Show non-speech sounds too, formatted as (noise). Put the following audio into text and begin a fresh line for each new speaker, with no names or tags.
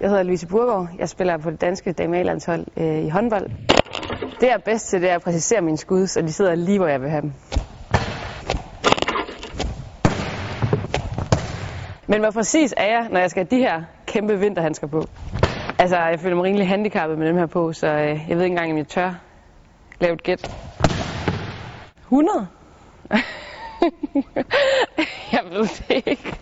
Jeg hedder Louise Burgaard. Jeg spiller på det danske dame øh, i håndbold. Det jeg er bedst til, det er at præcisere mine skud, så de sidder lige, hvor jeg vil have dem. Men hvor præcis er jeg, når jeg skal have de her kæmpe vinterhandsker på? Altså, jeg føler mig rimelig handicappet med dem her på, så øh, jeg ved ikke engang, om jeg tør lave et gæt. 100? (laughs) jeg ved det ikke.